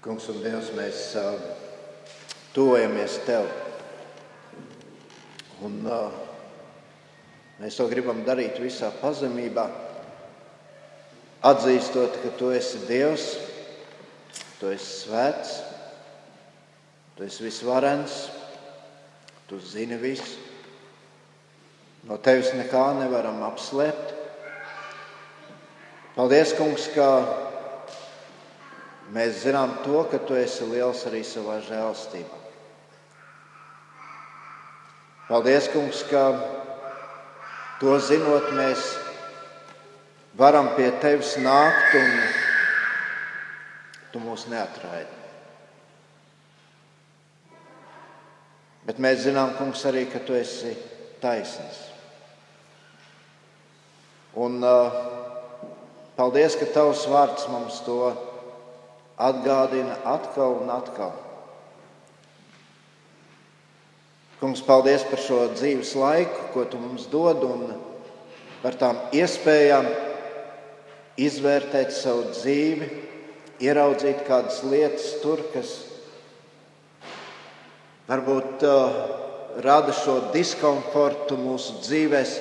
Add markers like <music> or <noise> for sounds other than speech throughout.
Kungs un Dievs, mēs uh, tuvojamies Tev. Un, uh, mēs to gribam darīt visā pazemībā, atzīstot, ka Tu esi Dievs, Tu esi svēts, Tu esi visvarens, Tu zini visu. No Tevis nekā nevaram apslēpt. Paldies, Kungs, ka Mēs zinām to, ka tu esi liels arī savā žēlstībā. Paldies, Kungs, ka to zinot, mēs varam pie tevis nākt un tu mūs neatraidi. Bet mēs zinām, Kungs, arī, ka tu esi taisnīgs. Un uh, paldies, ka tavs vārds mums to ir atgādina atkal un atkal. Kungs, paldies par šo dzīves laiku, ko tu mums dod, un par tām iespējām izvērtēt savu dzīvi, ieraudzīt kādas lietas tur, kas varbūt uh, rada šo diskomfortu mūsu dzīvēm.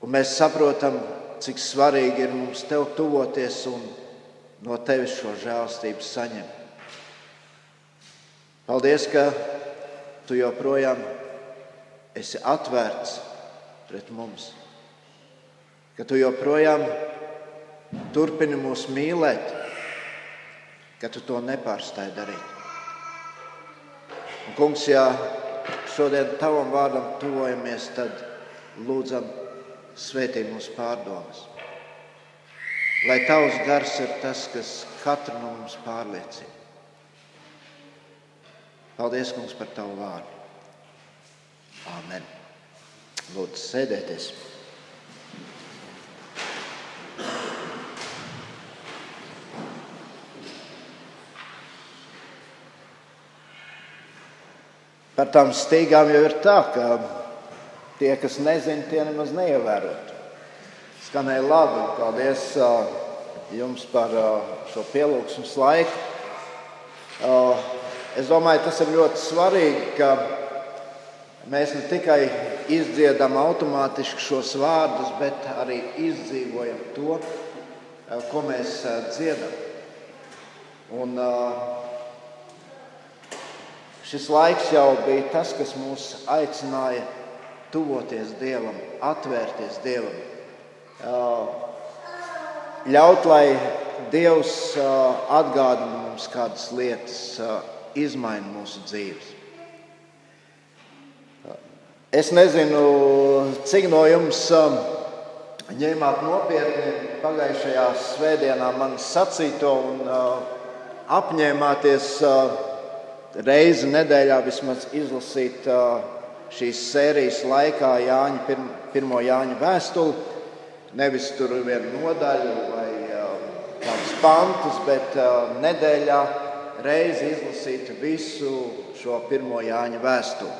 Un mēs saprotam, cik svarīgi ir mums tev tuvoties un no tevis šo žēlstību saņemt. Paldies, ka tu joprojām esi atvērts pret mums, ka tu joprojām turpini mūs mīlēt, ka tu to nepārstāji darīt. Un, kungs, ja šodien tavam vārdam tuvojamies, tad lūdzam svētī mūsu pārdomas. Lai tavs gars ir tas, kas katru no mums pārliecina. Paldies, Kungs, par tavu vārdu. Āmen. Lūdzu, sēdieties. Par tām stīgām jau ir tā, ka Tie, kas nezina, tie nemaz neievērot. Skanēja labi. Paldies jums par šo pielūgsmes laiku. Es domāju, tas ir ļoti svarīgi, ka mēs ne tikai izdziedam automātiski šos vārdus, bet arī izdzīvojam to, ko mēs dziedam. Un, šis laiks jau bija tas, kas mūs aicināja tuvoties Dievam, atvērties Dievam. Ļaut, lai Dievs atgādina mums kādas lietas, izmaina mūsu dzīves. Es nezinu, cik no jums ņēmāt nopietni pagājušajā svētdienā man sacīto un apņēmāties reizi nedēļā vismaz izlasīt šīs sērijas laikā Jāņa, pirm, pirmo Jāņa vēstuli. Nevis tur viena nodaļa vai kāds pantus, bet nedēļā reizi izlasīt visu šo pirmo Jāņa vēstuli.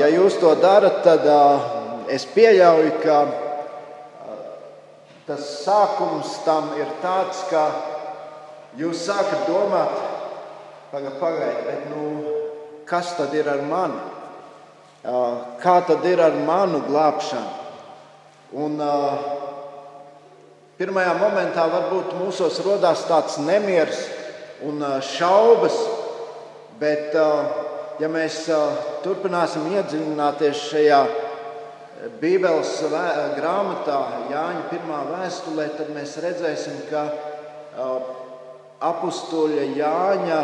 Ja jūs to darat, tad es pieļauju, ka tas sākums tam ir tāds, ka jūs sākat domāt, pagaidiet, pagaid, bet nu, kas tad ir ar mani? Kā tad ir ar manu glābšanu. Un, pirmajā momentā varbūt mūsos radās tāds nemieris un šaubas, bet, ja mēs turpināsim iedziļināties šajā Bībeles grāmatā, Jāņa pirmā vēstulē, tad mēs redzēsim, ka apstuļa Jāņa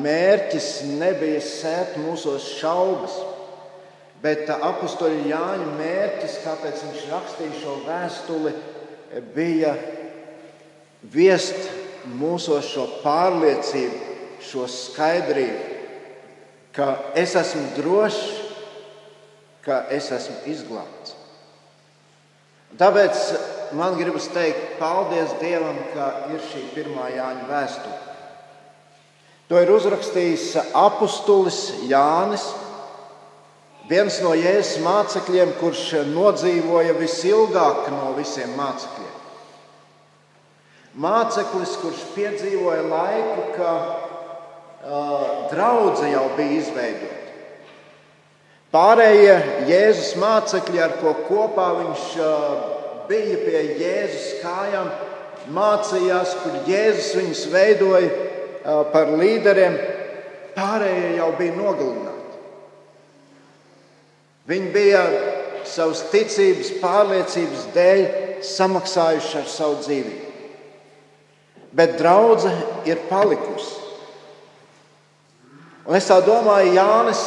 mērķis nebija sēt mūsos šaubas. Bet apakstoļa Jāņa mērķis, kāpēc viņš rakstīja šo vēstuli, bija viest mūsos šo pārliecību, šo skaidrību, ka es esmu drošs, ka es esmu izglābts. Tāpēc man gribas teikt, paldies Dievam, ka ir šī pirmā Jāņa vēstule. To ir uzrakstījis apustulis Jānis. Viens no Jēzus mācekļiem, kurš nodzīvoja visilgāk no visiem mācekļiem. Māceklis, kurš piedzīvoja laiku, ka uh, draudzene jau bija izveidota. Pārējie Jēzus mācekļi, ar ko kopā viņš uh, bija pie Jēzus kājām, mācījās, kur Jēzus viņus veidoja uh, par līderiem, pārējie jau bija nogalināti. Viņi bija savas ticības, pārliecības dēļ samaksājuši ar savu dzīvību bet draudzene ir palikusi. Un es tā domāju, Jānis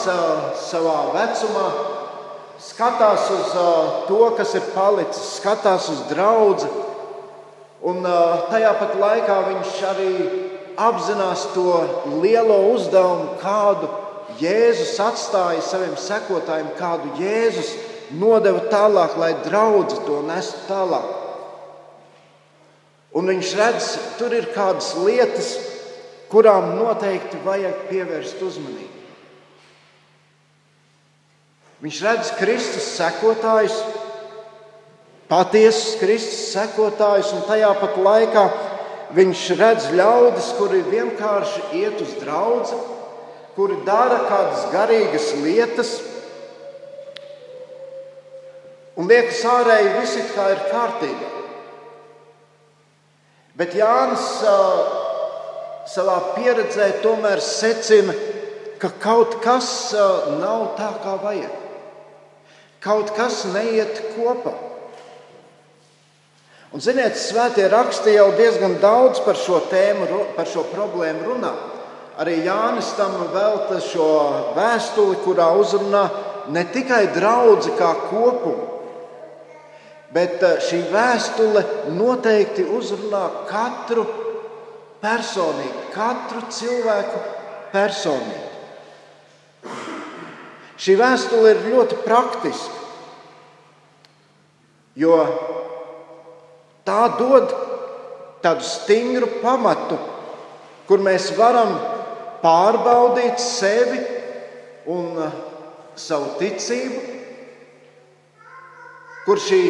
savā vecumā skatās uz to, kas ir palicis, skatās uz draugu. Un tajā pat laikā viņš arī apzinās to lielo uzdevumu, kādu Jēzus atstāja saviem sekotājiem, kādu Jēzus nodeva tālāk, lai draugi to nestu tālāk. Un viņš redz, tur ir kādas lietas, kurām noteikti vajag pievērst uzmanību. Viņš redz Kristus sekotājus, patiesus Kristus sekotājus, un tajā pat laikā viņš redz ļaudis, kuri vienkārši iet uz draugu, kuri dara kādas garīgas lietas. Un liekas, ārēji viss ir kārtībā. Bet Jānis savā pieredzē tomēr secina, ka kaut kas nav tā, kā vajag. Kaut kas neiet kopā. Un, ziniet, svētie raksti jau diezgan daudz par šo tēmu, par šo problēmu runā. Arī Jānis tam velta šo vēstuli, kurā uzrunā ne tikai draugu kā kopumu, Bet eh, šī vēstule noteikti uzrunā katru personīgi, katru cilvēku personīgi. Šī vēstule ir ļoti praktiska, jo tā dod tādu stingru pamatu, kur mēs varam pārbaudīt sevi un eh, savu ticību, kur šī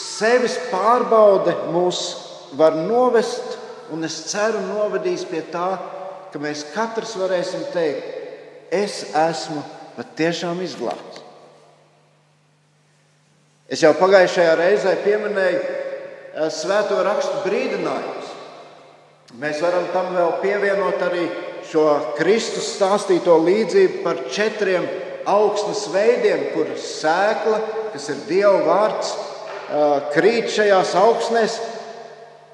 sevis pārbaude mūs var novest, un es ceru, novedīs pie tā, ka mēs katrs varēsim teikt, es esmu patiešām izglābts. Es jau pagājušajā reizē pieminēju eh, svēto rakstu brīdinājumus. Mēs varam tam vēl pievienot arī šo Kristus stāstīto līdzību par četriem augsnes veidiem, kur sēkla, kas ir Dieva vārds, krīt šajās augsnēs,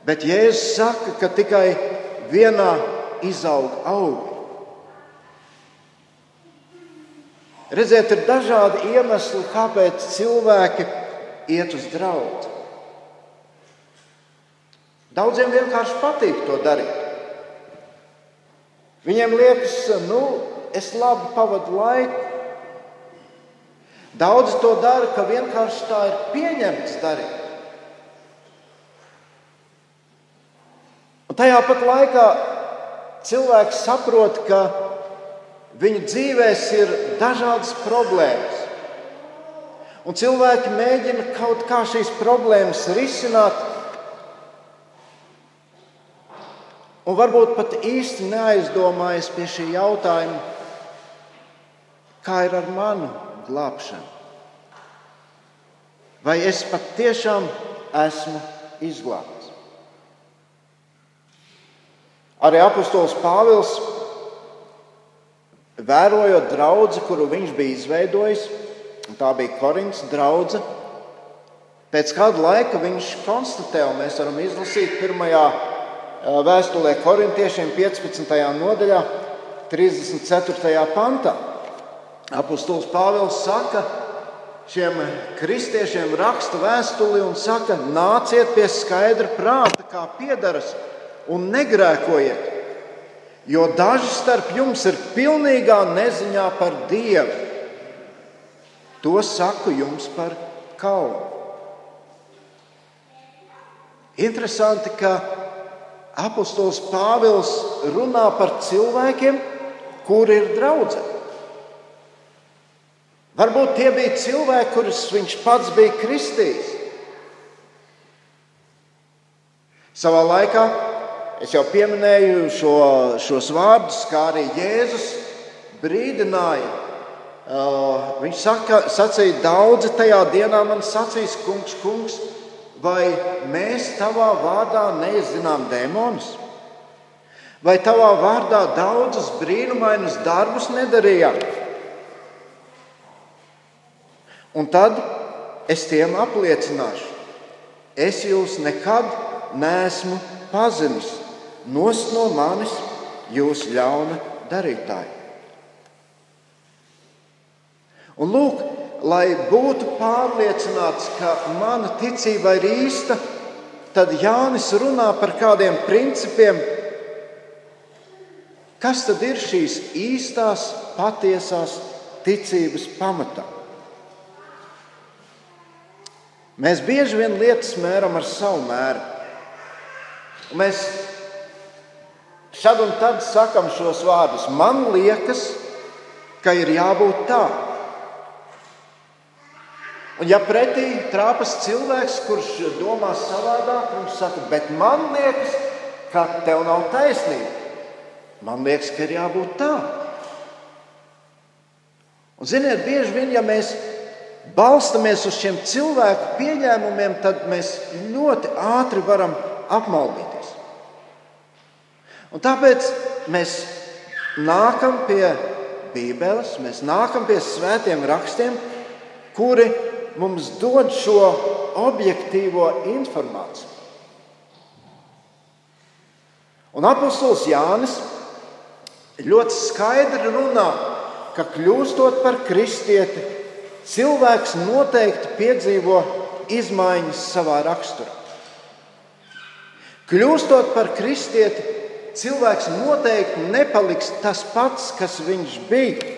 bet Jēzus saka, ka tikai vienā izaug augi. Redziet, ir dažādi iemesli, kāpēc cilvēki iet uz draugu. Daudziem vienkārši patīk to darīt. Viņiem liekas, nu, es labi pavadu laiku, Daudz to dara, ka vienkārši tā ir pieņemts darīt. Un tajā pat laikā cilvēks saprot, ka viņa dzīvēs ir dažādas problēmas. Un cilvēki mēģina kaut kā šīs problēmas risināt, un varbūt pat īsti neaizdomājas pie šī jautājuma, kā ir ar manu glābšanu? Vai es patiešām esmu izglābts? Arī apustulis Pāvils, vērojot draugu, kuru viņš bija izveidojis, tā bija Korintas drauga. Pēc kāda laika viņš konstatē, un mēs varam izlasīt pirmajā vēstulē korintiešiem 15. nodaļā, 34. pantā. Apostols Pāvils saka šiem kristiešiem, raksta vēstuli un saka, nāciet pie skaidra prāta, kā piedaras, un negrēkojiet. Jo daži starp jums ir pilnīgā neziņā par Dievu. To saku jums par kaunu. Interesanti, ka apostols Pāvils runā par cilvēkiem, kuri ir draudzēji. Varbūt tie bija cilvēki, kurus viņš pats bija kristījis. Savā laikā es jau pieminēju šo, šos vārdus, kā arī Jēzus brīdināja. Uh, viņš saka, sacīja, daudzi tajā dienā man sacīs, kungs, kungs, vai mēs tavā vārdā neizzinām demonus? Vai tavā vārdā daudzus brīnumainus darbus nedarījām? Un tad es tiem apliecināšu, es jūs nekad neesmu pazinis. Nost no manis jūs ļauna darītāji. Un lūk, lai būtu pārliecināts, ka mana ticība ir īsta, tad Jānis runā par kādiem principiem, kas tad ir šīs īstās, patiesās ticības pamatā. Mēs bieži vien lietas mēram ar savu mēru. Mēs šad un tad sakam šos vārdus. Man liekas, ka ir jābūt tā. Un ja pretī trāpas cilvēks, kurš domā savādāk, viņš saka, bet man liekas, ka tev nav taisnība. Man liekas, ka ir jābūt tā. Un, ziniet, bieži vien, ja mēs balstamies uz šiem cilvēku pieņēmumiem, tad mēs ļoti ātri varam apmaldīties. Un tāpēc mēs nākam pie Bībeles, mēs nākam pie svētiem rakstiem, kuri mums dod šo objektīvo informāciju. Un apustulis Jānis ļoti skaidri runā, ka kļūstot par kristieti, cilvēks noteikti piedzīvo izmaiņas savā raksturā. Kļūstot par kristieti, cilvēks noteikti nepaliks tas pats, kas viņš bija.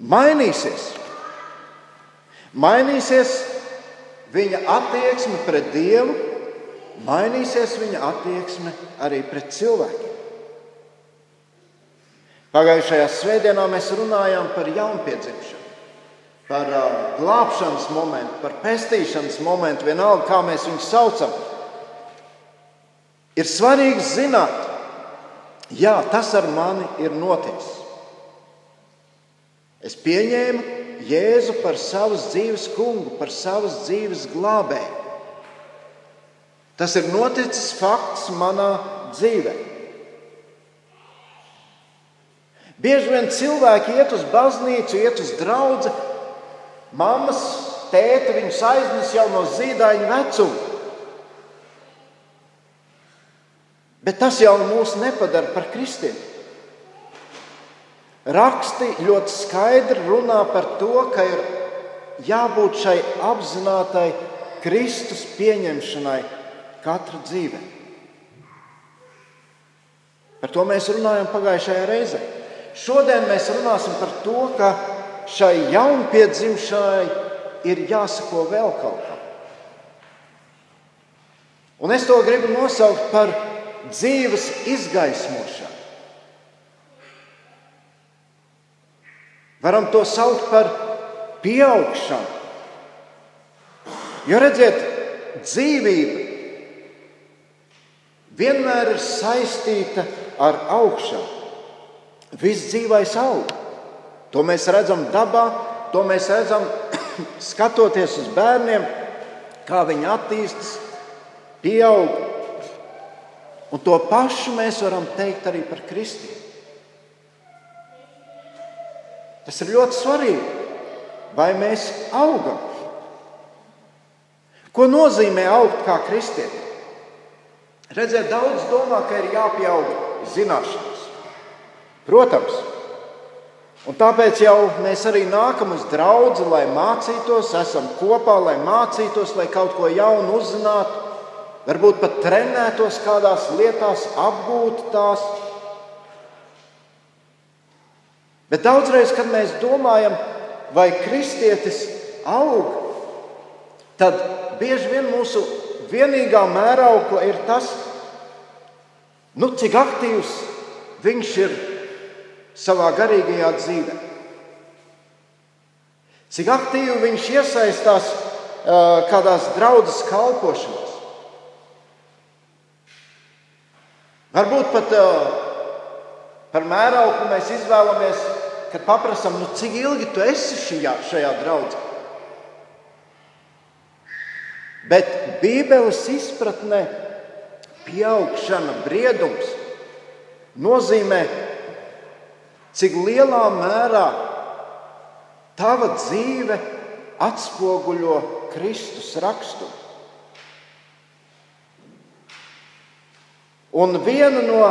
Mainīsies. Mainīsies viņa attieksme pret Dievu, mainīsies viņa attieksme arī pret cilvēkiem. Pagājušajā svētdienā mēs runājām par jaunpiedzimšanu, par uh, glābšanas momentu, par pestīšanas momentu, vienalga kā mēs viņu saucam. Ir svarīgi zināt, jā, tas ar mani ir noticis. Es pieņēmu Jēzu par savas dzīves kungu, par savas dzīves glābēju. Tas ir noticis fakts manā dzīvēm. Bieži vien cilvēki iet uz baznīcu, iet uz draugu. Māmas, tēti viņus aiznes jau no zīdaiņa vecuma. Bet tas jau mūs nepadara par kristieti. Raksti ļoti skaidri runā par to, ka ir jābūt šai apzinātai Kristus pieņemšanai katra dzīvē. Par to mēs runājam pagājušajā reizē. Šodien mēs runāsim par to, ka šai jaunpiedzimšanai ir jāsako vēl kaut kam. Un es to gribu nosaukt par dzīves izgaismošanu. Varam to saukt par pieaugšanu. Jo redziet, dzīvība vienmēr ir saistīta ar augšanu. Viss dzīvais aug. To mēs redzam dabā, to mēs redzam <clears throat> skatoties uz bērniem, kā viņi attīstās, pieaug. Un to pašu mēs varam teikt arī par Kristīnu. Tas ir ļoti svarīgi. Vai mēs augam? Ko nozīmē augt kā kristietim? Redziet, daudz domā, ka ir jāpieaug zināšanām. Protams, un tāpēc jau mēs arī nākam uz draugu, lai mācītos, esam kopā, lai mācītos, lai kaut ko jaunu uzzinātu, varbūt pat trenētos kādās lietās, apgūtu tās. Bet daudzreiz, kad mēs domājam, vai kristietis aug, tad bieži vien mūsu vienīgā mēraukla ir tas, nu, cik aktīvs viņš ir savā garīgajā dzīvē. Cik aktīvi viņš iesaistās uh, kādās draudzes kalpošanās. Varbūt pat uh, par mērauklu mēs izvēlamies, kad paprasām, nu, cik ilgi tu esi šajā, šajā draudzē. Bet Bībeles izpratnē pieaugšana, briedums nozīmē, cik lielā mērā tava dzīve atspoguļo Kristus raksturu. Un viena no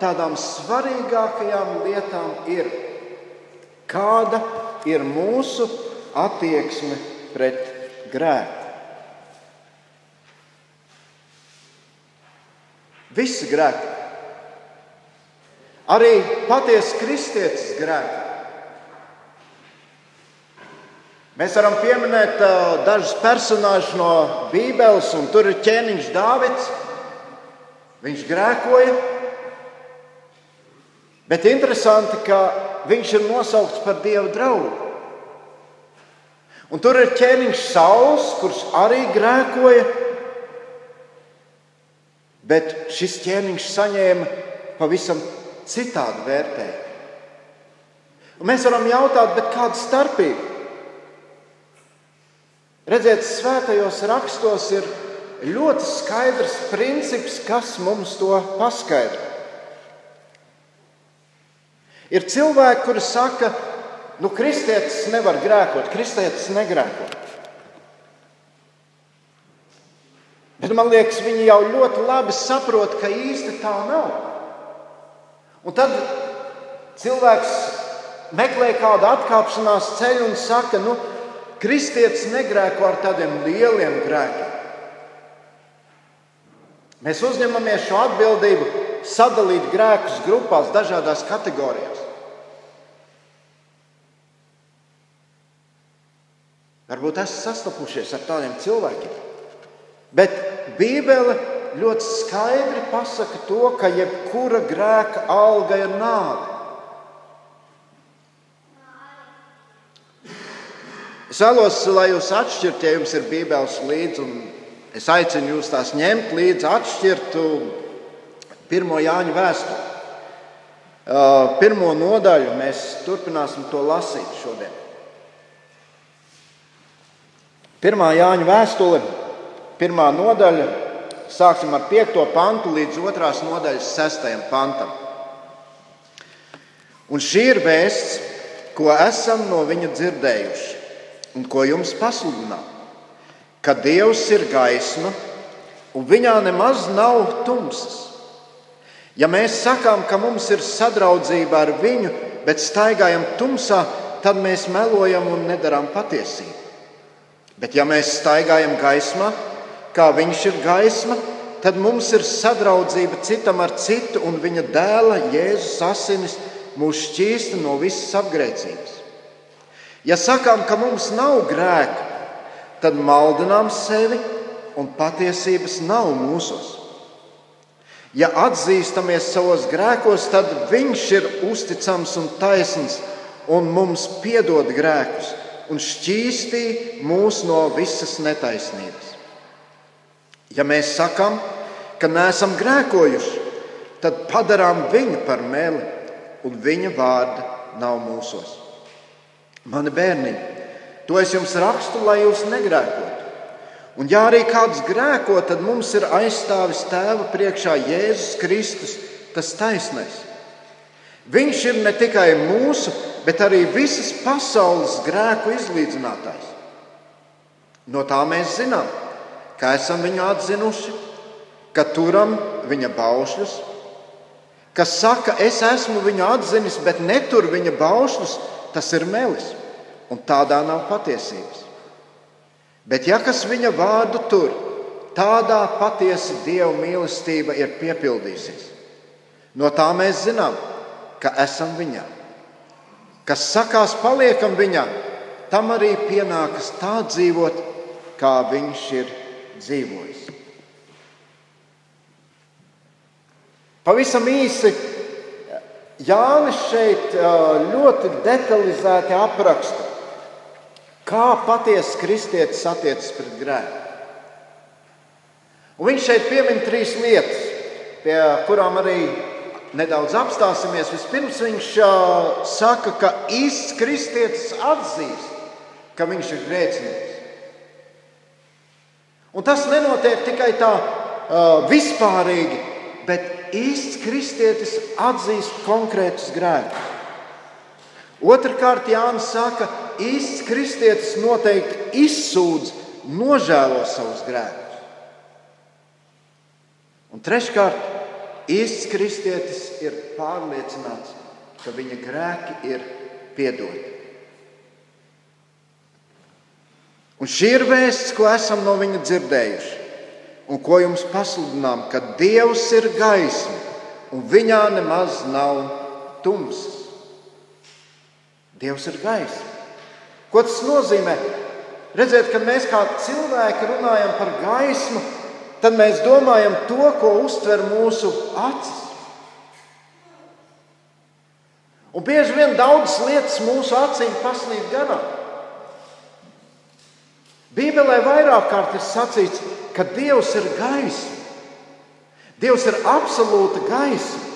tādām svarīgākajām lietām ir, kāda ir mūsu attieksme pret grēku. Visi grēki. Arī patiesa kristietis grēki. Mēs varam pieminēt uh, dažus personāžus no Bībeles, un tur ir ķēniņš Dāvids. Viņš grēkoja, bet interesanti, ka viņš ir nosaukts par Dieva draugu. Un tur ir ķēniņš Sauls, kurš arī grēkoja, bet šis ķēniņš saņēma pavisam citādu vērtējumu. Un mēs varam jautāt, kāda starpība? Redziet, svētajos rakstos ir ļoti skaidrs princips, kas mums to paskaidro. Ir cilvēki, kuri saka, nu, kristietis nevar grēkot, kristietis negrēko. Bet man liekas, viņi jau ļoti labi saprot, ka īsti tā nav. Un tad cilvēks meklē kādu atkāpšanās ceļu un saka, nu, kristietis negrēko ar tādiem lieliem grēkiem. Mēs uzņemamies šo atbildību sadalīt grēkus grupās, dažādās kategorijās. Varbūt esat sastapušies ar tādiem cilvēkiem. Bet Bībele ļoti skaidri pasaka to, ka jebkura grēka alga ir nāve. Es vēlos, lai jūs atšķirtu, ja jums ir Bībeles līdzi, un es aicinu jūs tās ņemt līdzi, atšķirtu pirmo Jāņa vēstuli. Pirmo nodaļu mēs turpināsim to lasīt šodien. Pirmā Jāņa vēstule, pirmā nodaļa, sāksim ar 5. pantu līdz 2. nodaļas 6. pantam. Un šī ir vēsts, ko esam no viņa dzirdējuši un ko jums pasludinām, ka Dievs ir gaisma un viņā nemaz nav tumsas. Ja mēs sakām, ka mums ir sadraudzība ar viņu, bet staigājam tumsā, tad mēs melojam un nedarām patiesību. Bet ja mēs staigājam gaismā, kā viņš ir gaisma, tad mums ir sadraudzība citam ar citu, un viņa dēla Jēzus asinis mūs šķīsta no visas apgrēcības. Ja sakām, ka mums nav grēka, tad maldinām sevi un patiesības nav mūsos. Ja atzīstamies savos grēkos, tad Viņš ir uzticams un taisns un mums piedod grēkus un šķīstī mūs no visas netaisnības. Ja mēs sakām, ka neesam grēkojuši, tad padarām viņu par meli un viņa vārda nav mūsos. Mani bērni, to es jums rakstu, lai jūs negrēkotu. Un, ja arī kāds grēko, tad mums ir aizstāvis tēva priekšā Jēzus Kristus, tas taisnais. Viņš ir ne tikai mūsu, bet arī visas pasaules grēku izlīdzinātājs. No tā mēs zinām, ka esam viņu atzinuši, ka turam viņa baušļus, kas saka, es esmu viņu atzinis, bet netur viņa baušļus tas ir melis, un tādā nav patiesības. Bet ja kas viņa vārdu tur, tādā patiesa Dieva mīlestība ir piepildījusies. No tā mēs zinām, ka esam viņā. Kas sakās, paliekam viņā, tam arī pienākas tā dzīvot, kā viņš ir dzīvojis. Pavisam īsi Jānis šeit ļoti detalizēti apraksta, kā patiesa kristietis attiecas pret grēku. Un viņš šeit piemin trīs lietas. pie kurām arī nedaudz apstāsimies. Vispirms viņš saka, ka īsts kristietis atzīst, ka viņš ir grēcinieks. Un tas nenotiek tikai tā uh, vispārīgi, bet īsts kristietis atzīst konkrētus grēkus. Otrakārt, Jānis saka, īsts kristietis noteikti izsūdz, nožēlo savus grēkus. Un treškārt, īsts kristietis ir pārliecināts, ka viņa grēki ir piedoti. Un šī ir vēsts, ko esam no viņa dzirdējuši, un ko jums pasludinām, ka Dievs ir gaisma, un viņā nemaz nav tumsas. Dievs ir gaisma. Ko tas nozīmē? Redziet, kad mēs kā cilvēki runājam par gaismu, tad mēs domājam to, ko uztver mūsu acis. Un bieži vien daudzas lietas mūsu acīm paslīd garām. Bībelē vairāk kārt ir sacīts, ka Dievs ir gaisma. Dievs ir absolūta gaisma.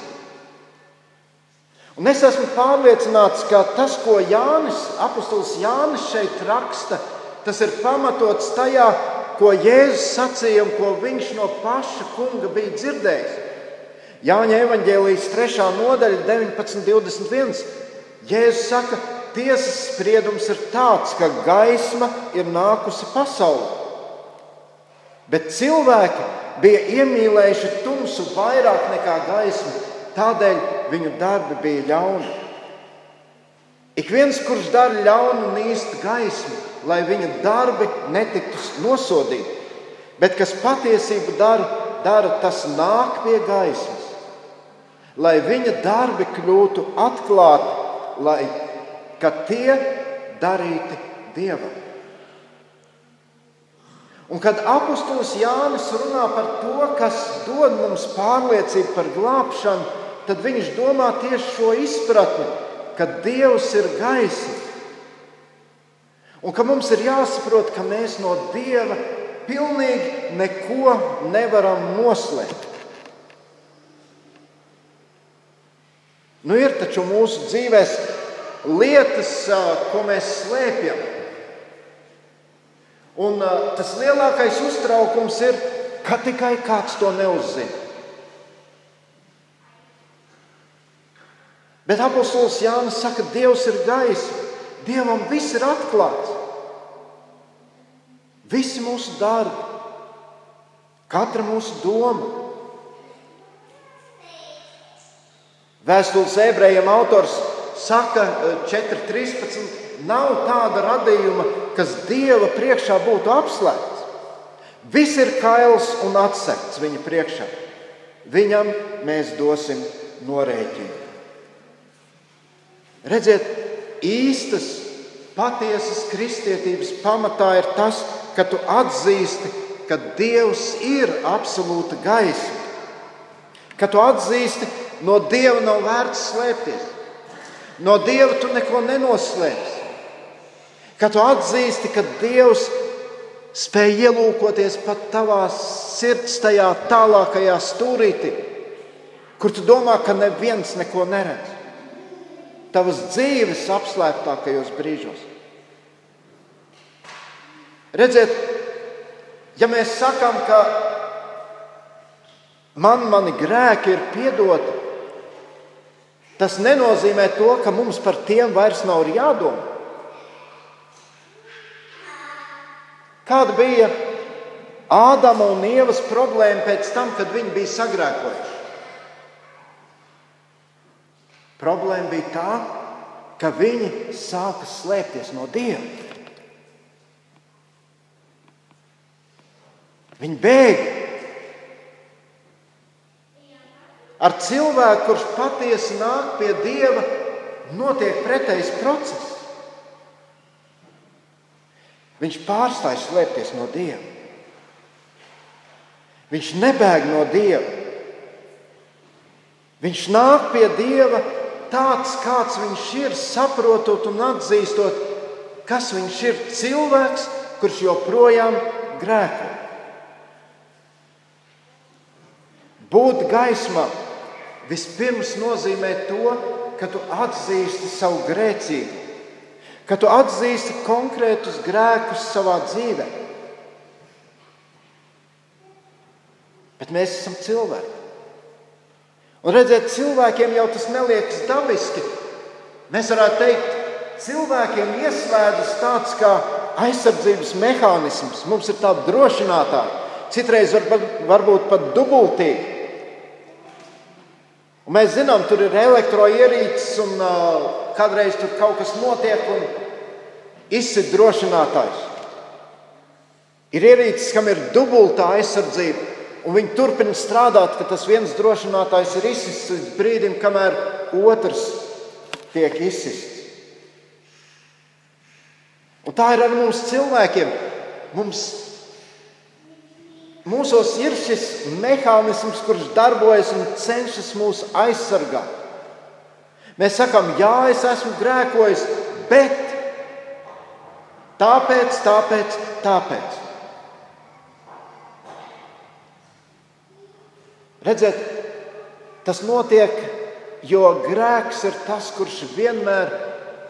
Un es esmu pārliecināts, ka tas, ko Jānis, apustulis Jānis šeit raksta, tas ir pamatots tajā, ko Jēzus sacīja un ko viņš no paša kunga bija dzirdējis. Jāņa evanģēlijas 3. nodaļa, 19.21. Jēzus saka, tiesas spriedums ir tāds, ka gaisma ir nākusi pasaulē. Bet cilvēki bija iemīlējuši tumsu vairāk nekā gaismu, tādēļ viņu darbi bija ļauni. Ik viens, kurš dara ļaunu un īstu gaismu, lai viņa darbi netiktu nosodīti. Bet kas patiesību dara, dara tas nāk pie gaismas, lai viņa darbi kļūtu atklāti, lai tie darīti dievam. Un kad apustulis Jānis runā par to, kas dod mums pārliecību par glābšanu, tad viņš domā tieši šo izpratni, ka Dievs ir gaisma Un ka mums ir jāsaprot, ka mēs no Dieva pilnīgi neko nevaram noslēpt. Nu, ir taču mūsu dzīvēs lietas, ko mēs slēpjam. Un tas lielākais uztraukums ir, ka tikai kāds to neuzzina. Bet apostols Jānis saka, ka Dievs ir gaisma. Dievam viss ir atklāts. Visi mūsu darbi, katra mūsu doma. Vēstules ebrejiem autors saka, 4.13. Nav tāda radījuma, kas Dieva priekšā būtu apslēpts. Viss ir kails un atsekts viņa priekšā. Viņam mēs dosim norēķinu. Redziet, īstas, patiesas kristietības pamatā ir tas, ka tu atzīsti, ka Dievs ir absolūta gaisma, ka tu atzīsti, no Dieva nav vērts slēpties, no Dieva tu neko nenoslēpsi, ka tu atzīsti, ka Dievs spēj ielūkoties pat tavā sirds tajā tālākajā stūrītī, kur tu domā, ka neviens neko neredz tavas dzīves apslēptākajos brīžos. Redziet, ja mēs sakām, ka man mani grēki ir piedoti, tas nenozīmē to, ka mums par tiem vairs nav jādomā. Kāda bija Ādama un Ievas problēma pēc tam, kad viņi bija sagrēkojuši? Problēma bija tā, ka viņi sāka slēpties no Dieva. Viņi bēga. Ar cilvēku, kurš patiesi nāk pie Dieva, notiek pretējs process. Viņš pārstāj slēpties no Dieva. Viņš nebēg no Dieva. Viņš nāk pie Dieva tāds, kāds viņš ir, saprotot un atzīstot, kas viņš ir cilvēks, kurš joprojām grēko. Būt gaismā vispirms nozīmē to, ka tu atzīsti savu grēcību, ka tu atzīsti konkrētus grēkus savā dzīvē. Bet mēs esam cilvēki. Un redzēt, cilvēkiem jau tas neliekas dabiski. Mēs varētu teikt, cilvēkiem ieslēdzas tāds kā aizsardzības mehānisms. Mums ir tāda drošinātāja, citreiz var, varbūt pat dubultīgi. Un mēs zinām, tur ir elektroierīces, un uh, kādreiz tur kaut kas notiek, un izsit drošinātājs. Ir ierīces, kam ir dubultā aizsardzība, un viņi turpina strādāt, ka tas viens drošinātājs ir izsists līdz brīdim, kamēr otrs tiek izsists. Un tā ir ar mums cilvēkiem. Mums Mūsos ir šis mehānisms, kurš darbojas un cenšas mūs aizsargāt. Mēs sakām, jā, es esmu grēkojis, bet tāpēc, tāpēc, tāpēc. Redziet, tas notiek, jo grēks ir tas, kurš vienmēr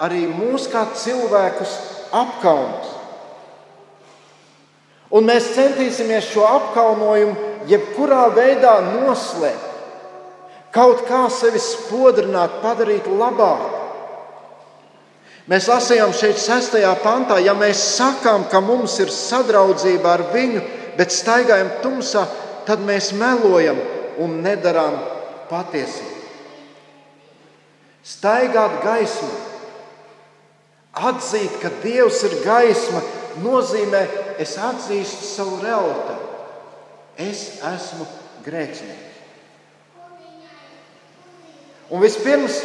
arī mūs kā cilvēkus apkaunas. Un mēs centīsimies šo apkaunojumu jebkurā veidā noslēpt, kaut kā sevi spodrināt, padarīt labāku. Mēs lasījām šeit, 6. pantā, ja mēs sakām, ka mums ir sadraudzība ar viņu, bet staigājam tumsā, tad mēs melojam un nedarām patiesību. Staigāt gaismā, atzīt, ka Dievs ir gaisma, nozīmē, es atzīstu savu realitāti. Es esmu grēcinieks. Un vispirms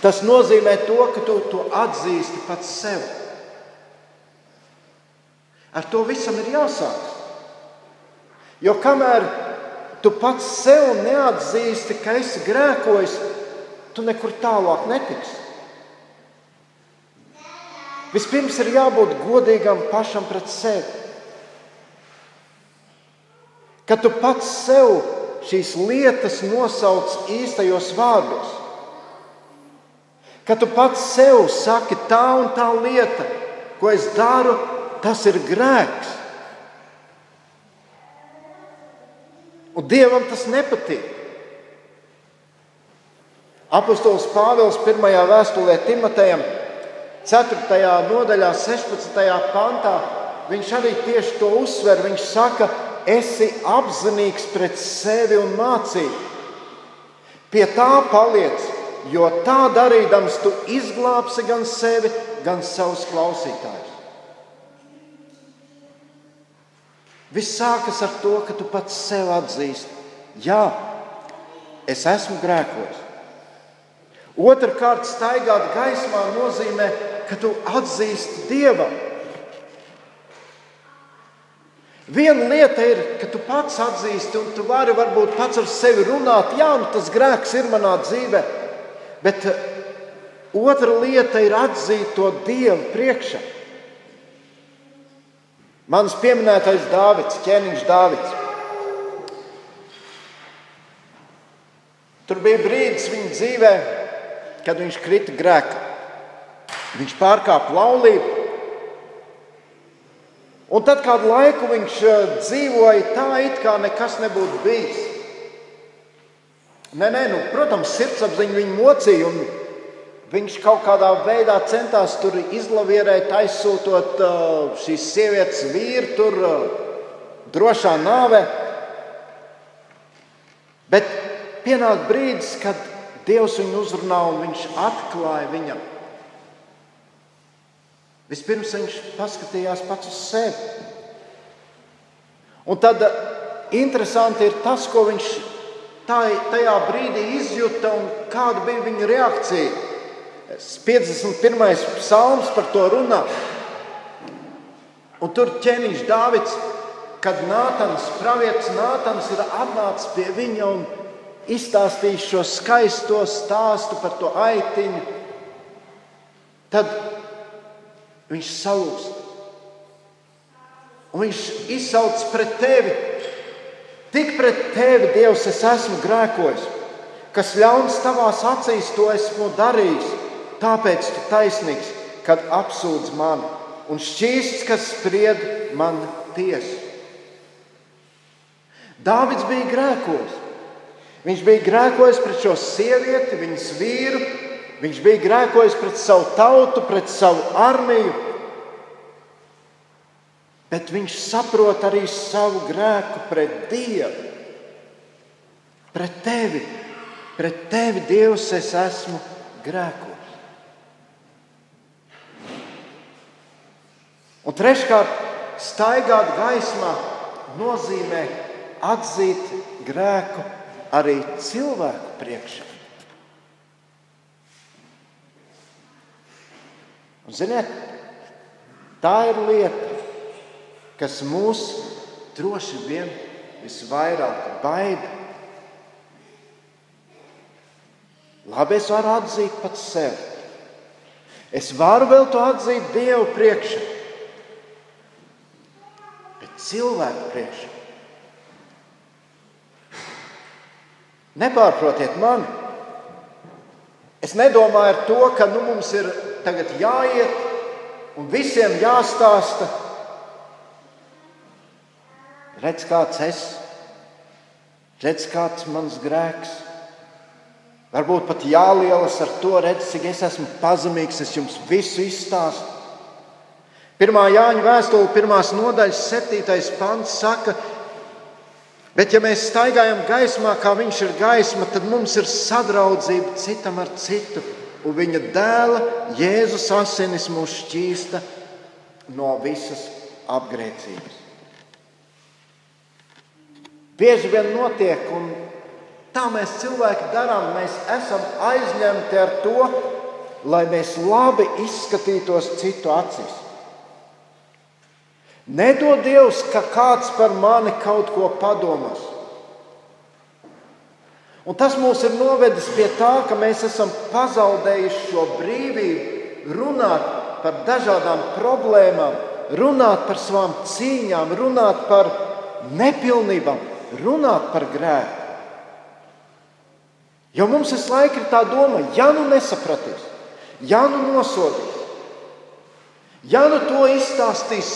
tas nozīmē to, ka tu to atzīsti pats sev. Ar to visam ir jāsāk. Jo kamēr tu pats sev neatzīsti, ka esi grēkojis, tu nekur tālāk netiksi. Vispirms ir jābūt godīgam pašam pret sevi. Kad tu pats sev šīs lietas nosauc īstajos vārdos, kad tu pats sev saki, tā un tā lieta, ko es daru, tas ir grēks. Un Dievam tas nepatīk. Apostols Pāvils pirmajā vēstulē Timotejam 4. nodaļā, 16. pantā, viņš arī tieši to uzsver. Viņš saka, esi apzinīgs pret sevi un mācību. Pie tā paliec, jo tā darīdams tu izglābsi gan sevi, gan savus klausītājus. Viss sākas ar to, ka tu pats sev atzīsti, jā, es esmu grēkojis. Otrakārt, staigāt gaismā nozīmē ka tu atzīsti Dievam. Viena lieta ir, ka tu pats atzīsti, un tu vari varbūt pats ar sevi runāt, jā, nu tas grēks ir manā dzīvē. Bet eh, otra lieta ir atzīt to Dievu priekšā. Mans pieminētais Dāvids, ķēniņš Dāvids. Tur bija brīdis viņa dzīvē, kad viņš krita grēkā. Viņš pārkāpa laulību. Un tad kādu laiku viņš eh, dzīvoja tā, it kā nekas nebūtu bijis. Nē, nē, nu, protams, sirdsapziņa viņu mocīja, viņš kaut kādā veidā centās tur izlavierēt, aizsūtot uh, šīs sievietes vīru tur uh, drošā nāvē. Bet pienāk brīdis, kad Dievs viņu uzrunā un viņš atklāja viņam Vispirms viņš paskatījās pats uz sevi. Un tad eh, interesanti ir tas, ko viņš tajā brīdī izjuta un kāda bija viņa reakcija. 51. psalms par to runā. Un tur ķēniņš Dāvids, kad Nātans, pravietis Nātans ir atnācis pie viņa un izstāstījis šo skaisto stāstu par to aitiņu, tad Viņš salūst. Un viņš izsauc pret tevi Tik pret tevi, Dievs, es esmu grēkojis, kas ļauns tavās acīs to esmu darījis. Tāpēc tu taisnīgs, kad apsūdz mani, un šķīsts, kas spried man tiesu. Dāvids bija grēkojis. Viņš bija grēkojis pret šo sievieti, viņas vīru, viņš bija grēkojis pret savu tautu, pret savu armiju. Bet viņš saprot arī savu grēku pret Dievu, pret tevi. Pret tevi, Dievs, es esmu grēkojis. Un treškārt, staigāt gaismā nozīmē atzīt grēku arī cilvēku priekšā. Un, ziniet, tā ir lieta, kas mūs droši vien visvairāk baida. Labi, es varu atzīt pats sevi. Es varu vēl to atzīt Dievu priekšā, bet cilvēku priekšā. Nepārprotiet mani. Es nedomāju ar to, ka nu, mums ir tagad jāiet un visiem jāstāsta. Redz, kāds es, redz, kāds mans grēks. Varbūt pat jālielas ar to, redz, cik es esmu pazemīgs, es jums visu izstāstu. Pirmā Jāņa vēstule, pirmās nodaļas, septītais pants saka, ka Bet, ja mēs staigājam gaismā, kā viņš ir gaisma, tad mums ir sadraudzība citam ar citu. Un viņa dēla Jēzus asinis mūs šķīsta no visas apgrēcības. Bieži vien notiek, un tā mēs cilvēki darām, mēs esam aizņemti ar to, lai mēs labi izskatītos citu acīs. Nedod Dievs, ka kāds par mani kaut ko padomās. Un tas mūs ir novedis pie tā, ka mēs esam pazaudējuši šo brīvību runāt par dažādām problēmām, runāt par savām cīņām, runāt par nepilnībām, runāt par grēku. Jo mums visu laiku ir tā doma, ja nu nesapratīs, ja nu nosodīs, ja nu to izstāstīs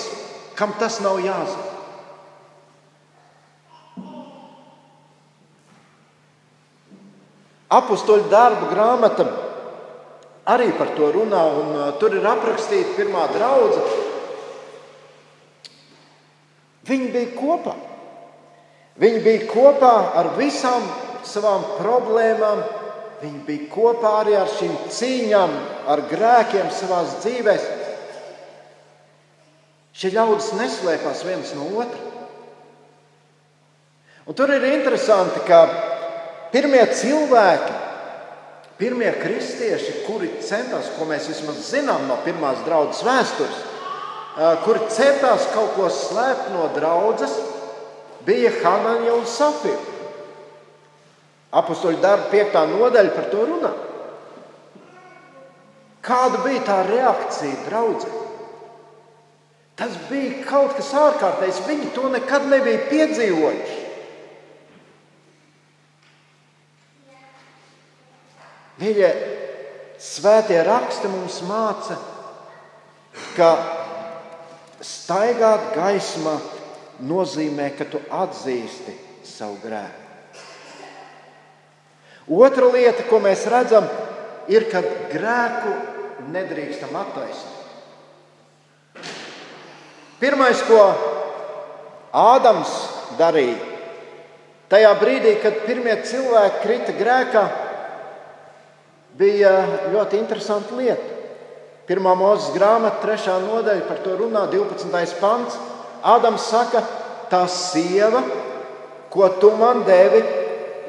kam tas nav jāzina. Apostoliņa darba grāmata arī par to runā, un uh, tur ir aprakstīta pirmā draudzene. Viņi bija kopā. Viņi bija kopā ar visām savām problēmām. Viņi bija kopā arī ar šīm cīņām, ar grēkiem savā dzīvēm. Šie ļaudis neslēpās viens no otra. Un tur ir interesanti, ka pirmie cilvēki, pirmie kristieši, kuri centās, ko mēs vismaz zinām no pirmās draudzes vēstures, kuri centās kaut ko slēpt no draudzes, bija Hanāņa un Safija. Apostoliņa darba piektā nodaļa par to runā. Kāda bija tā reakcija draudzē? Tas bija kaut kas ārkārtējs. Viņi to nekad nebija piedzīvojuši. Mīļie, svētie raksti mums māca, ka staigāt gaismā nozīmē, ka tu atzīsti savu grēku. Otra lieta, ko mēs redzam, ir, ka grēku nedrīkstam attaisnot. Pirmais, ko Ādams darīja, tajā brīdī, kad pirmie cilvēki krita grēkā, bija ļoti interesanta lieta. Pirmā mūzes grāmata, trešā nodaļa par to runā, 12. pants. Ādams saka, tā sieva, ko tu man devi,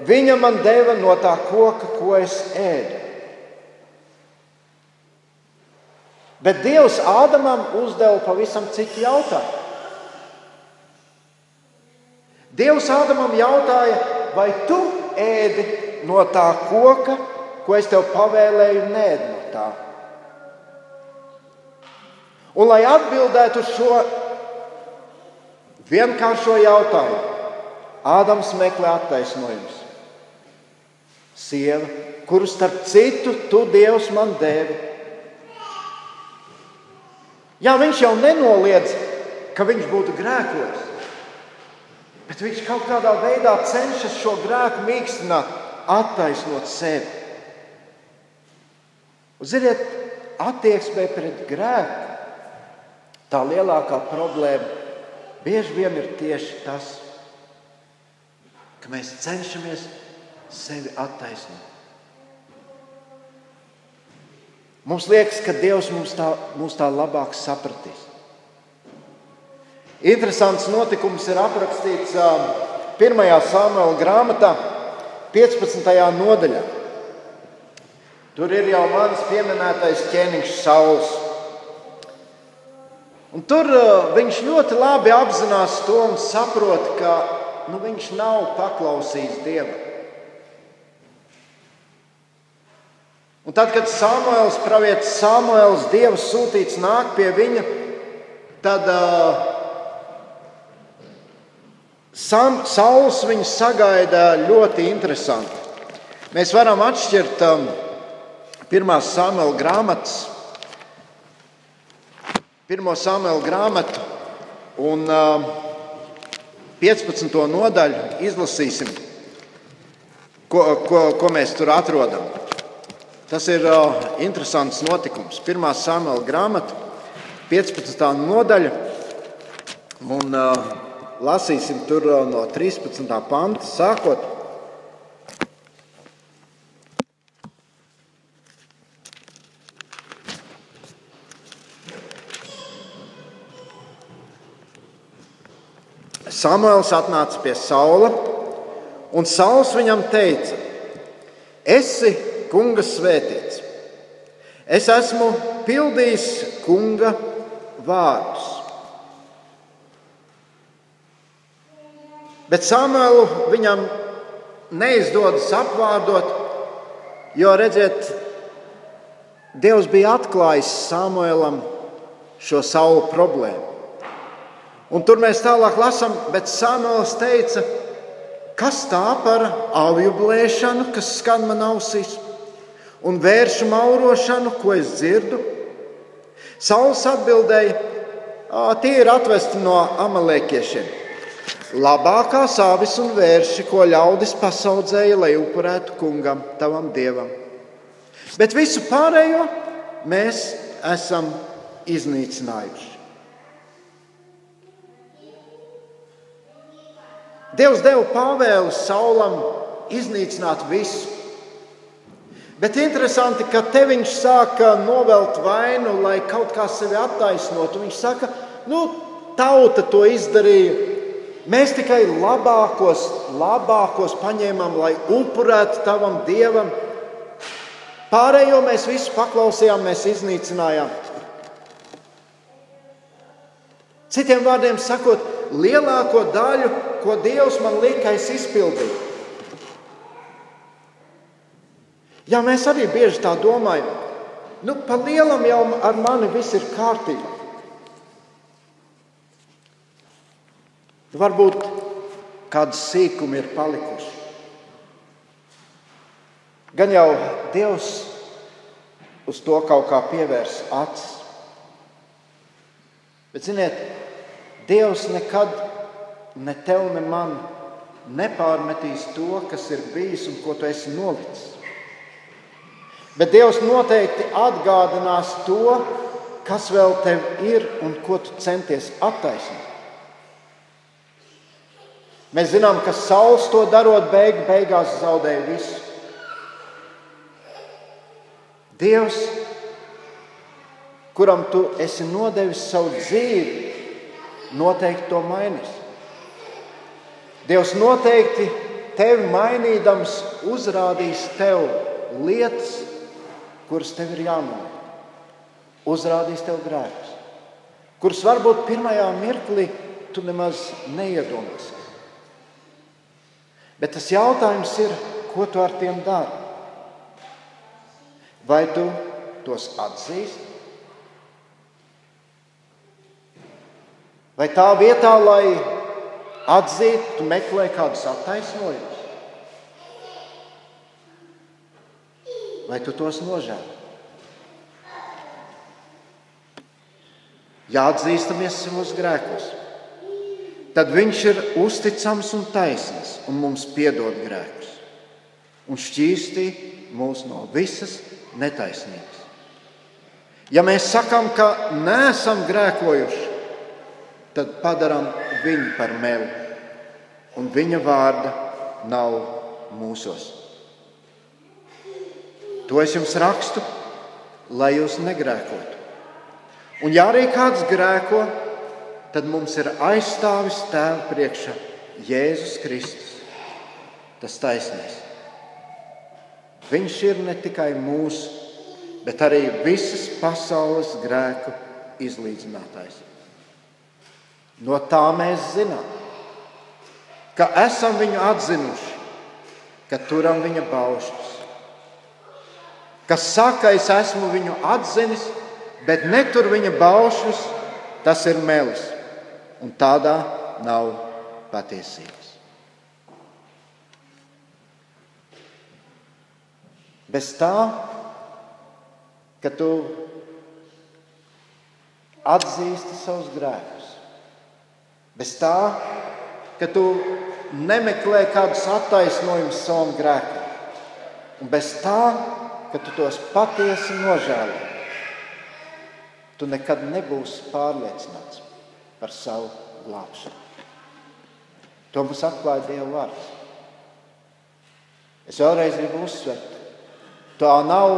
viņa man deva no tā koka, ko es ēdu. Bet Dievs Ādamam uzdeva pavisam citu jautājumu. Dievs Ādamam jautāja, vai tu ēdi no tā koka, ko es tev pavēlēju, nē, no tā. Un, lai atbildētu uz šo vienkāršo jautājumu, Ādams meklē attaisnojumus. Sieva, kuru starp citu tu Dievs man devi. Jā, viņš jau nenoliedz, ka viņš būtu grēkojis, bet viņš kaut kādā veidā cenšas šo grēku mīkstināt, attaisnot sevi. Un, ziniet, attieksmē pret grēku tā lielākā problēma bieži vien ir tieši tas, ka mēs cenšamies sevi attaisnot. Mums liekas, ka Dievs mums tā, mums tā labāk sapratīs. Interesants notikums ir aprakstīts 1. samuēlā grāmatā, 15. nodaļā. Tur ir jau mans pieminētais ķēniņš Sauls. Un tur viņš ļoti labi apzinās to un saprot, ka nu, viņš nav paklausījis Dievam. Un tad, kad Samuēls, pravietis Samuēls, Dieva sūtīts nāk pie viņa, tad uh, Sam, Sauls viņu sagaida ļoti interesanti. Mēs varam atšķirt um, pirmās Samuēla grāmatas, pirmo Samuēla grāmatu un uh, 15. nodaļu izlasīsim, ko, ko, ko mēs tur atrodam. Tas ir uh, interesants notikums. Pirmā samela grāmata, 15. nodaļa. Un, uh, lasīsim tur uh, no 13. panta sākot. Samuēls atnāca pie Saula, un Sauls viņam teica: Esi kunga svētīts. Es esmu pildījis kunga vārdus. Bet Samuēlu viņam neizdodas apvārdot, jo redziet, Dievs bija atklājis Samuēlam šo savu problēmu. Un tur mēs tālāk lasām, bet Samuēls teica, kas tā par aviju blēšanu, kas skan man ausīs, un vēršu maurošanu, ko es dzirdu? Sauls atbildēja, tie ir atvesti no amalēkiešiem. Labākās avis un vērši, ko ļaudis pasaudzēja, lai upurētu kungam, tavam dievam. Bet visu pārējo mēs esam iznīcinājuši. Dievs deva pavēlu Saulam iznīcināt visu. Bet interesanti, ka te viņš sāka novelt vainu, lai kaut kā sevi attaisnotu. Viņš saka, nu, tauta to izdarīja. Mēs tikai labākos, labākos paņēmām, lai upurētu tavam dievam. Pārējo mēs visu paklausījām, mēs iznīcinājām. Citiem vārdiem sakot, lielāko daļu, ko Dievs man lika, es izpildīju. Jā, mēs arī bieži tā domājam. Nu, pa lielam jau ar mani viss ir kārtībā. Varbūt kādi sīkumi ir palikuši. Gan jau Dievs uz to kaut kā pievērs acis. Bet, ziniet, Dievs nekad ne tev, ne man nepārmetīs to, kas ir bijis un ko tu esi nolicis. Bet Dievs noteikti atgādinās to, kas vēl tev ir un ko tu centies attaisnot. Mēs zinām, ka Sauls to darot, beig, beigās zaudēja visu. Dievs, kuram tu esi nodevis savu dzīvi, noteikti to mainīs. Dievs noteikti tevi mainīdams, uzrādīs tev lietas, kuras tev ir jāmaina. Uzrādīs tev grēkus, kurus varbūt pirmajā mirklī tu nemaz neiedomāsies. Bet tas jautājums ir, ko tu ar tiem dari? Vai tu tos atzīsti? Vai tā vietā, lai atzīt, tu meklē kādus attaisnojumus. Vai tu tos nožēlo? Jāatzīstamies savos grēkos. Tad viņš ir uzticams un taisnīgs un mums piedod grēkus un šķīstī mūs no visas netaisnības. Ja mēs sakām, ka neesam grēkojuši, tad padarām viņu par meli, un viņa vārda nav mūsos. To es jums rakstu, lai jūs negrēkotu. Un ja arī kāds grēko, tad mums ir aizstāvis tēva priekšā Jēzus Kristus, tas taisnīgs. Viņš ir ne tikai mūsu, bet arī visas pasaules grēku izlīdzinātājs. No tā mēs zinām, ka esam viņu atzinuši, ka turam viņa baušļus. Kas saka, es esmu viņu atzinis, bet netur viņa baušļus, tas ir melis, un tādā nav patiesības. Bez tā, ka tu atzīsti savus grēkus Bez tā, ka tu nemeklē kādus attaisnojumus savam grēkam, un bez tā, ka tu tos patiesi nožēlo, tu nekad nebūsi pārliecināts par savu glābšanu. To mums atklāja Dieva vārds. Es vēlreiz gribu uzsvērt, tā nav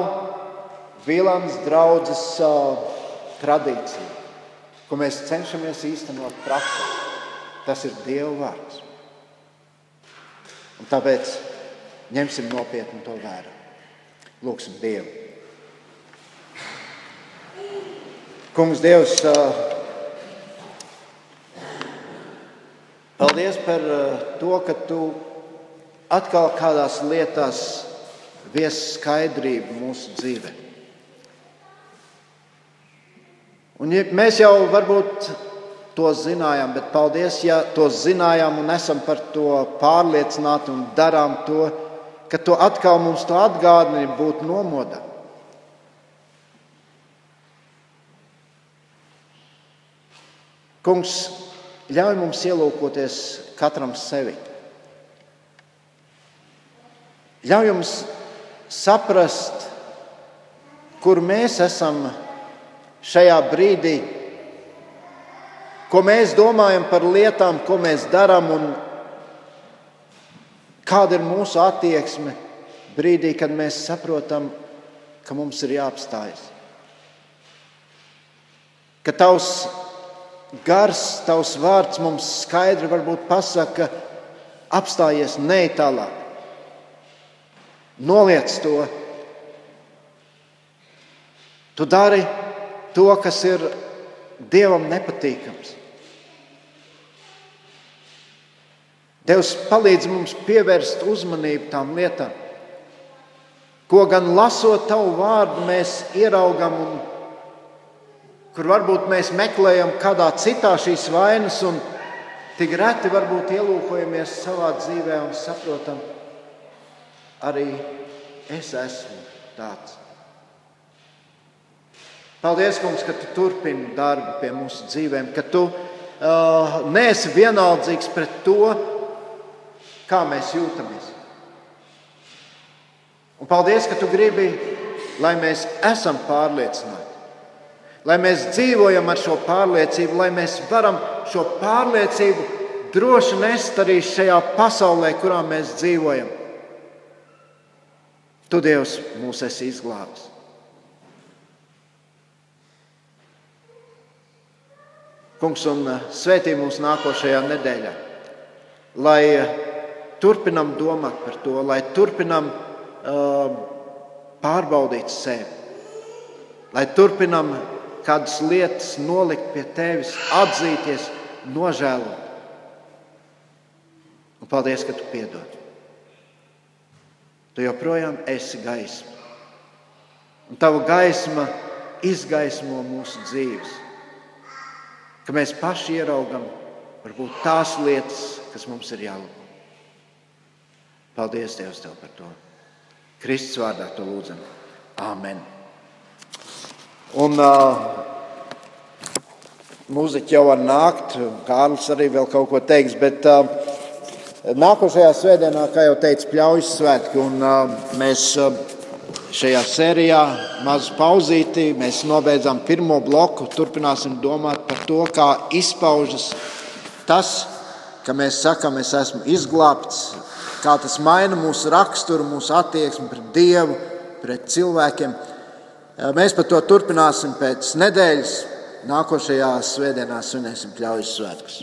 Vilāns draudzes uh, tradīcija, ko mēs cenšamies īstenot praksē. Tas ir Dieva vārds. Un tāpēc ņemsim nopietni to vērā. Lūksim Dievu. Kungs, Dievs, paldies par to, ka Tu atkal kādās lietās viesi skaidrību mūsu dzīvē. Un ja mēs jau varbūt to zinājām, bet paldies, ja to zinājām un esam par to pārliecināti un darām to, ka to atkal mums to atgādini būt nomodā. Kungs, ļauj mums ielūkoties katram sevi. Ļauj mums saprast, kur mēs esam šajā brīdī ko mēs domājam par lietām, ko mēs darām un kāda ir mūsu attieksme brīdī, kad mēs saprotam, ka mums ir jāapstājas. Ka tavs gars, tavs vārds mums skaidri pasaka, apstājies ne tālāk. Noliec to. Tu dari to, kas ir Dievam nepatīkams. Dievs palīdz mums pievērst uzmanību tām lietām, ko gan lasot tavu vārdu, mēs ieraugam, un kur varbūt mēs meklējam kādā citā šīs vainas, un tik reti varbūt ielūkojamies savā dzīvē un saprotam, arī es esmu tāds. Paldies, Kungs, ka tu turpini darbu pie mūsu dzīvēm, ka tu uh, neesi vienaldzīgs pret to, kā mēs jūtamies. Un paldies, ka tu gribi, lai mēs esam pārliecināti, lai mēs dzīvojam ar šo pārliecību, lai mēs varam šo pārliecību droši nest arī šajā pasaulē, kurā mēs dzīvojam. Tu, Dievs, mūs esi izglābis. Kungs, un svētī mūs nākošajā nedēļā, lai turpinam domāt par to, lai turpinam uh, pārbaudīt sevi, lai turpinam kādas lietas nolikt pie tevis, atzīties, nožēlot. Un paldies, ka tu piedod. Tu joprojām esi gaisma. Un tava gaisma izgaismo mūsu dzīves. Ka mēs paši ieraugam, varbūt tās lietas, kas mums ir jālūko. Paldies Tev, tev par to. Kristus vārdā to lūdzam. Āmen. Un uh, mūziķi jau var nākt, Kārlis arī vēl kaut ko teiks, bet uh, nākošajā svētdienā, kā jau teicu, pļaujas svētki, un uh, mēs uh, šajā sērijā mazu pauzīti, mēs nobeidzām pirmo bloku, turpināsim domāt par to, kā izpaužas tas, ka mēs sakam, es esmu izglābts, kā tas maina mūsu raksturu, mūsu attieksmi pret Dievu, pret cilvēkiem. Mēs par to turpināsim pēc nedēļas. Nākošajā svētdienā svinēsim Pļaujas svētkus.